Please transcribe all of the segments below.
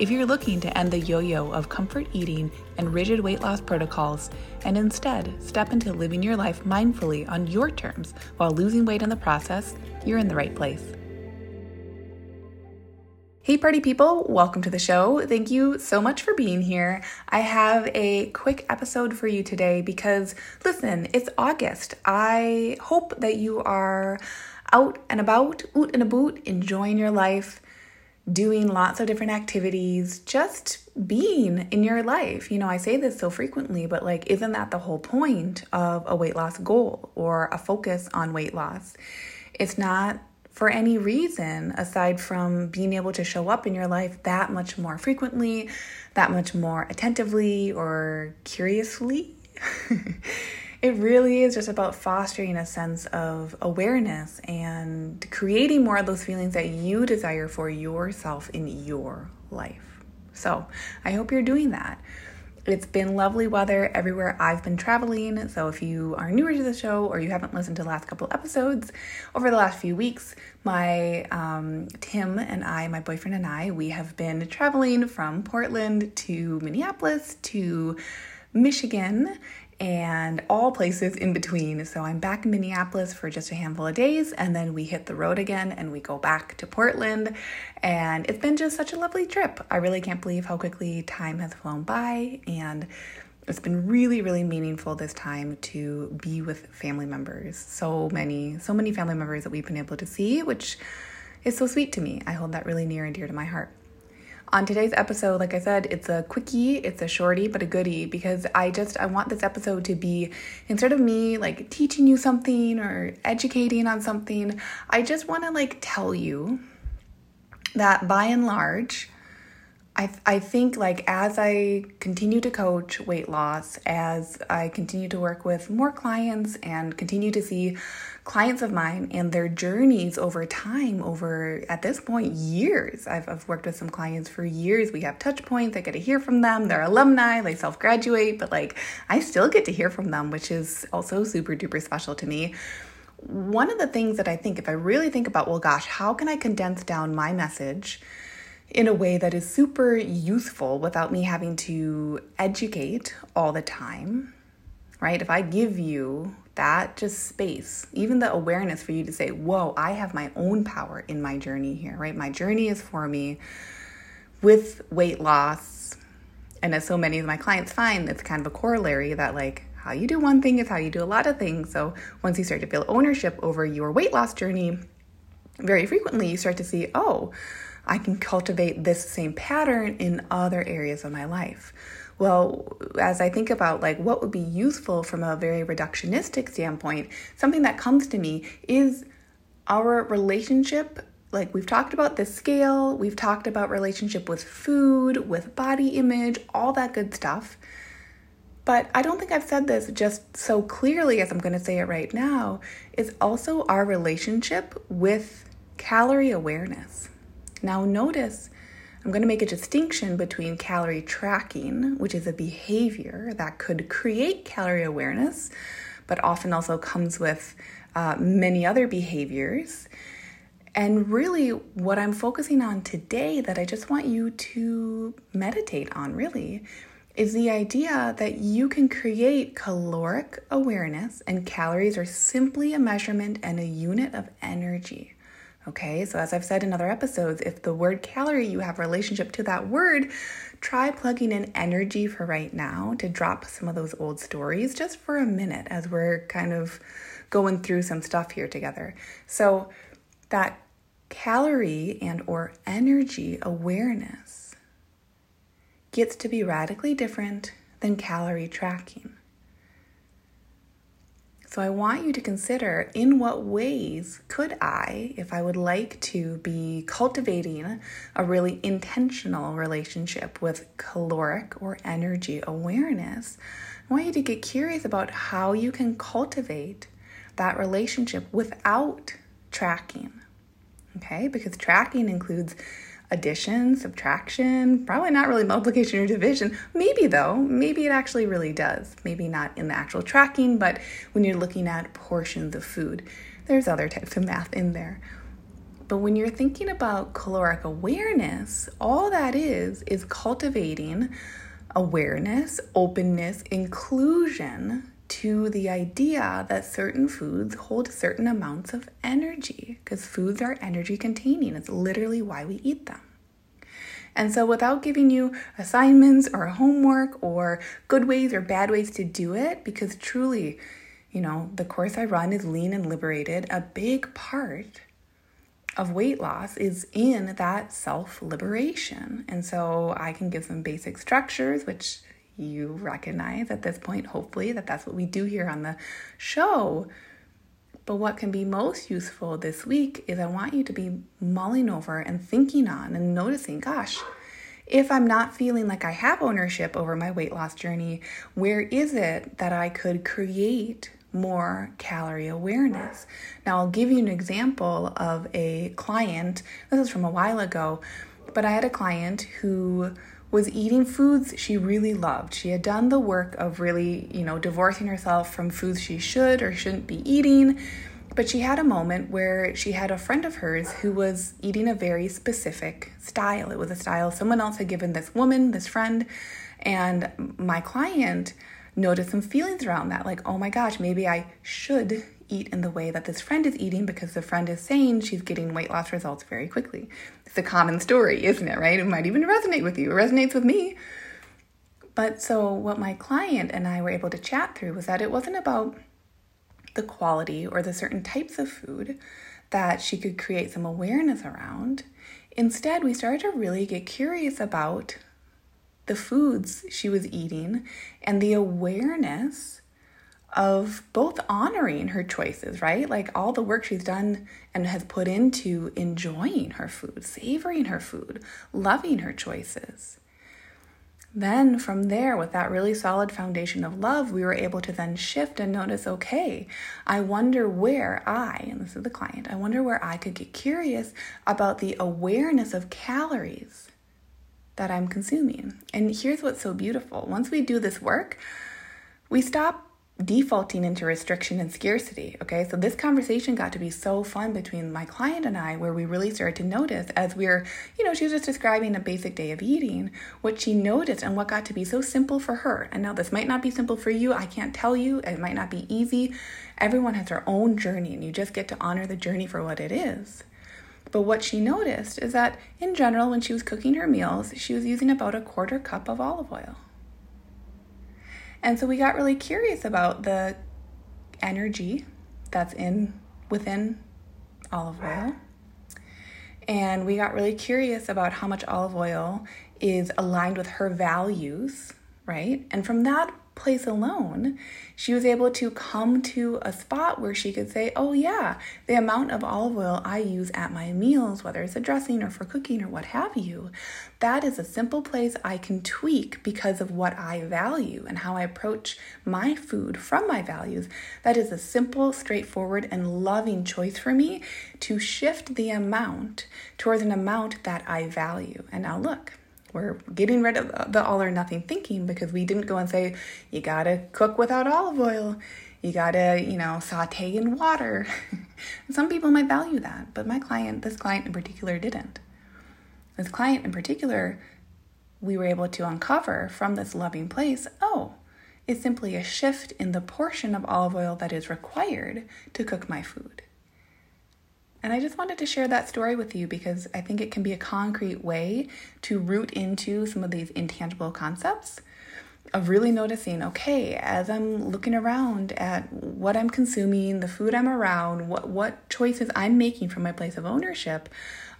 If you're looking to end the yo yo of comfort eating and rigid weight loss protocols and instead step into living your life mindfully on your terms while losing weight in the process, you're in the right place. Hey, party people, welcome to the show. Thank you so much for being here. I have a quick episode for you today because, listen, it's August. I hope that you are out and about, oot and a boot, enjoying your life doing lots of different activities, just being in your life. You know, I say this so frequently, but like, isn't that the whole point of a weight loss goal or a focus on weight loss? It's not for any reason aside from being able to show up in your life that much more frequently, that much more attentively or curiously. it really is just about fostering a sense of awareness and creating more of those feelings that you desire for yourself in your life. So, I hope you're doing that. It's been lovely weather everywhere I've been traveling. So, if you are newer to the show or you haven't listened to the last couple episodes, over the last few weeks, my um, Tim and I, my boyfriend and I, we have been traveling from Portland to Minneapolis to Michigan and all places in between. So I'm back in Minneapolis for just a handful of days, and then we hit the road again and we go back to Portland. And it's been just such a lovely trip. I really can't believe how quickly time has flown by, and it's been really, really meaningful this time to be with family members. So many, so many family members that we've been able to see, which is so sweet to me. I hold that really near and dear to my heart. On today's episode, like I said, it's a quickie, it's a shorty, but a goodie because I just I want this episode to be instead of me like teaching you something or educating on something, I just want to like tell you that by and large, I, I think like as I continue to coach weight loss, as I continue to work with more clients and continue to see clients of mine and their journeys over time, over at this point, years. I've, I've worked with some clients for years. We have touch points. I get to hear from them. They're alumni, they self graduate, but like I still get to hear from them, which is also super duper special to me. One of the things that I think, if I really think about, well, gosh, how can I condense down my message? In a way that is super useful without me having to educate all the time, right? If I give you that just space, even the awareness for you to say, Whoa, I have my own power in my journey here, right? My journey is for me with weight loss. And as so many of my clients find, it's kind of a corollary that, like, how you do one thing is how you do a lot of things. So once you start to feel ownership over your weight loss journey, very frequently you start to see, oh, I can cultivate this same pattern in other areas of my life. Well, as I think about like what would be useful from a very reductionistic standpoint, something that comes to me is our relationship like we've talked about the scale, we've talked about relationship with food, with body image, all that good stuff. But I don't think I've said this just so clearly as I'm going to say it right now, is also our relationship with calorie awareness. Now, notice I'm going to make a distinction between calorie tracking, which is a behavior that could create calorie awareness, but often also comes with uh, many other behaviors. And really, what I'm focusing on today, that I just want you to meditate on, really, is the idea that you can create caloric awareness, and calories are simply a measurement and a unit of energy. Okay, so as I've said in other episodes, if the word calorie you have relationship to that word, try plugging in energy for right now to drop some of those old stories just for a minute as we're kind of going through some stuff here together. So that calorie and or energy awareness gets to be radically different than calorie tracking. So I want you to consider in what ways could I, if I would like to be cultivating a really intentional relationship with caloric or energy awareness, I want you to get curious about how you can cultivate that relationship without tracking. Okay, because tracking includes addition, subtraction, probably not really multiplication or division. Maybe though, maybe it actually really does. Maybe not in the actual tracking, but when you're looking at portions of food, there's other types of math in there. But when you're thinking about caloric awareness, all that is is cultivating awareness, openness, inclusion to the idea that certain foods hold certain amounts of energy because foods are energy containing. It's literally why we eat them. And so, without giving you assignments or homework or good ways or bad ways to do it, because truly, you know, the course I run is lean and liberated, a big part of weight loss is in that self liberation. And so, I can give some basic structures, which you recognize at this point, hopefully, that that's what we do here on the show. But what can be most useful this week is I want you to be mulling over and thinking on and noticing, gosh, if I'm not feeling like I have ownership over my weight loss journey, where is it that I could create more calorie awareness? Now, I'll give you an example of a client. This is from a while ago, but I had a client who was eating foods she really loved. She had done the work of really, you know, divorcing herself from foods she should or shouldn't be eating. But she had a moment where she had a friend of hers who was eating a very specific style. It was a style someone else had given this woman, this friend, and my client noticed some feelings around that like, oh my gosh, maybe I should eat in the way that this friend is eating because the friend is saying she's getting weight loss results very quickly. It's a common story, isn't it, right? It might even resonate with you. It resonates with me. But so, what my client and I were able to chat through was that it wasn't about the quality or the certain types of food that she could create some awareness around. Instead, we started to really get curious about the foods she was eating and the awareness of both honoring her choices, right? Like all the work she's done and has put into enjoying her food, savoring her food, loving her choices. Then, from there, with that really solid foundation of love, we were able to then shift and notice okay, I wonder where I, and this is the client, I wonder where I could get curious about the awareness of calories that I'm consuming. And here's what's so beautiful once we do this work, we stop defaulting into restriction and scarcity. Okay, so this conversation got to be so fun between my client and I, where we really started to notice as we are you know, she was just describing a basic day of eating, what she noticed and what got to be so simple for her. And now this might not be simple for you. I can't tell you, it might not be easy. Everyone has their own journey, and you just get to honor the journey for what it is. But what she noticed is that in general, when she was cooking her meals, she was using about a quarter cup of olive oil. And so we got really curious about the energy that's in within olive oil. And we got really curious about how much olive oil is aligned with her values, right? And from that place alone, she was able to come to a spot where she could say, Oh, yeah, the amount of olive oil I use at my meals, whether it's a dressing or for cooking or what have you, that is a simple place I can tweak because of what I value and how I approach my food from my values. That is a simple, straightforward, and loving choice for me to shift the amount towards an amount that I value. And now, look we're getting rid of the all or nothing thinking because we didn't go and say, you gotta cook without olive oil. You gotta, you know, saute in water. Some people might value that, but my client, this client in particular, didn't. This client in particular, we were able to uncover from this loving place oh, it's simply a shift in the portion of olive oil that is required to cook my food. And I just wanted to share that story with you because I think it can be a concrete way to root into some of these intangible concepts of really noticing okay, as I'm looking around at what I'm consuming, the food I'm around, what, what choices I'm making from my place of ownership,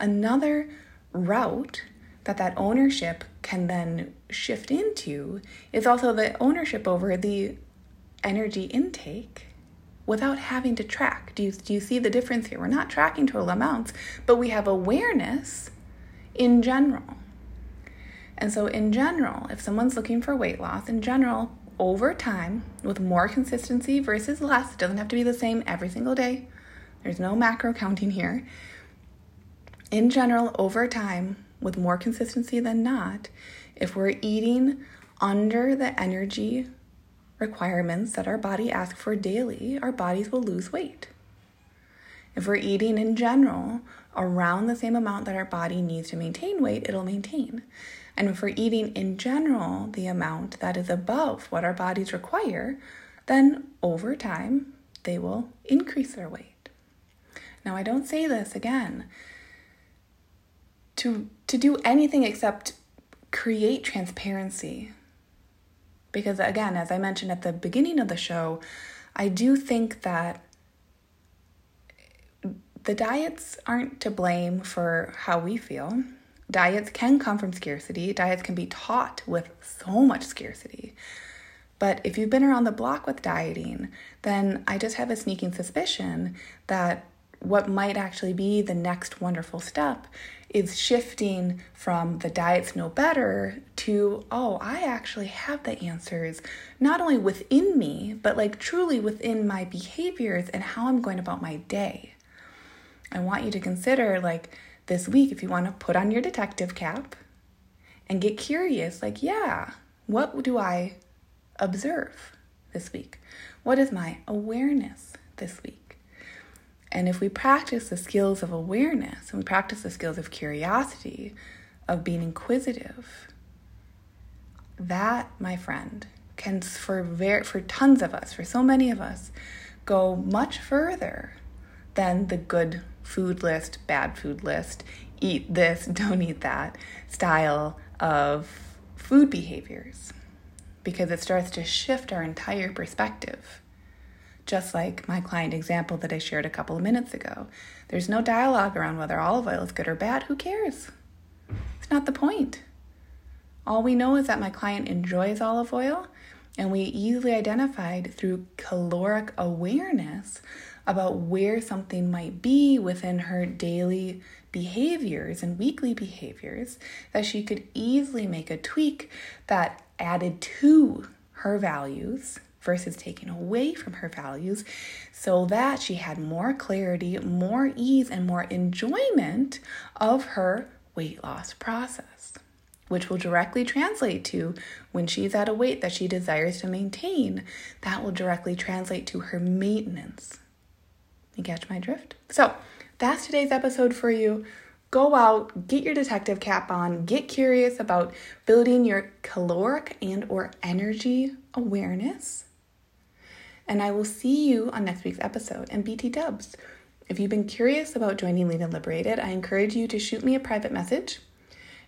another route that that ownership can then shift into is also the ownership over the energy intake without having to track. Do you, do you see the difference here? We're not tracking total amounts, but we have awareness in general. And so, in general, if someone's looking for weight loss, in general, over time, with more consistency versus less, it doesn't have to be the same every single day. There's no macro counting here. In general, over time, with more consistency than not, if we're eating under the energy requirements that our body asks for daily, our bodies will lose weight. If we're eating in general around the same amount that our body needs to maintain weight, it'll maintain. And if we're eating in general the amount that is above what our bodies require, then over time they will increase their weight. Now, I don't say this again to, to do anything except create transparency. Because, again, as I mentioned at the beginning of the show, I do think that the diets aren't to blame for how we feel. Diets can come from scarcity, diets can be taught with so much scarcity. But if you've been around the block with dieting, then I just have a sneaking suspicion that what might actually be the next wonderful step is shifting from the diets know better to, oh, I actually have the answers, not only within me, but like truly within my behaviors and how I'm going about my day. I want you to consider, like, this week, if you want to put on your detective cap and get curious, like, yeah, what do I observe this week? What is my awareness this week? And if we practice the skills of awareness and we practice the skills of curiosity, of being inquisitive, that, my friend, can for for tons of us, for so many of us, go much further than the good food list, bad food list, eat this, don't eat that style of food behaviors because it starts to shift our entire perspective. Just like my client example that I shared a couple of minutes ago. There's no dialogue around whether olive oil is good or bad. Who cares? It's not the point. All we know is that my client enjoys olive oil, and we easily identified through caloric awareness about where something might be within her daily behaviors and weekly behaviors that she could easily make a tweak that added to her values versus taking away from her values so that she had more clarity, more ease, and more enjoyment of her weight loss process, which will directly translate to when she's at a weight that she desires to maintain, that will directly translate to her maintenance you catch my drift? So, that's today's episode for you. Go out, get your detective cap on, get curious about building your caloric and or energy awareness. And I will see you on next week's episode. And BT Dubs, if you've been curious about joining Lean and Liberated, I encourage you to shoot me a private message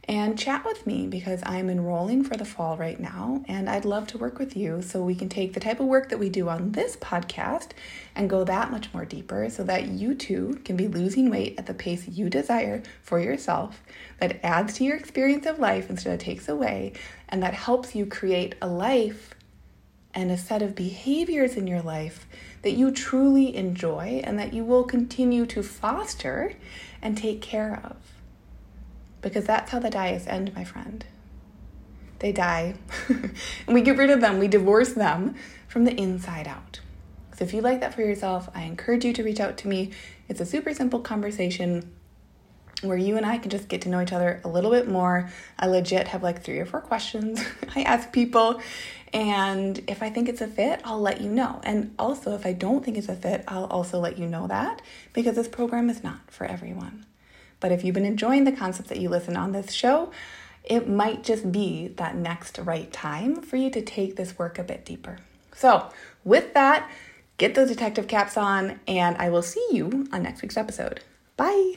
and chat with me because I'm enrolling for the fall right now and I'd love to work with you so we can take the type of work that we do on this podcast and go that much more deeper so that you too can be losing weight at the pace you desire for yourself that adds to your experience of life instead of takes away and that helps you create a life and a set of behaviors in your life that you truly enjoy and that you will continue to foster and take care of because that's how the diets end, my friend. They die. and we get rid of them, we divorce them from the inside out. So if you like that for yourself, I encourage you to reach out to me. It's a super simple conversation where you and I can just get to know each other a little bit more. I legit have like three or four questions I ask people. And if I think it's a fit, I'll let you know. And also, if I don't think it's a fit, I'll also let you know that because this program is not for everyone. But if you've been enjoying the concepts that you listen on this show, it might just be that next right time for you to take this work a bit deeper. So, with that, get those detective caps on, and I will see you on next week's episode. Bye.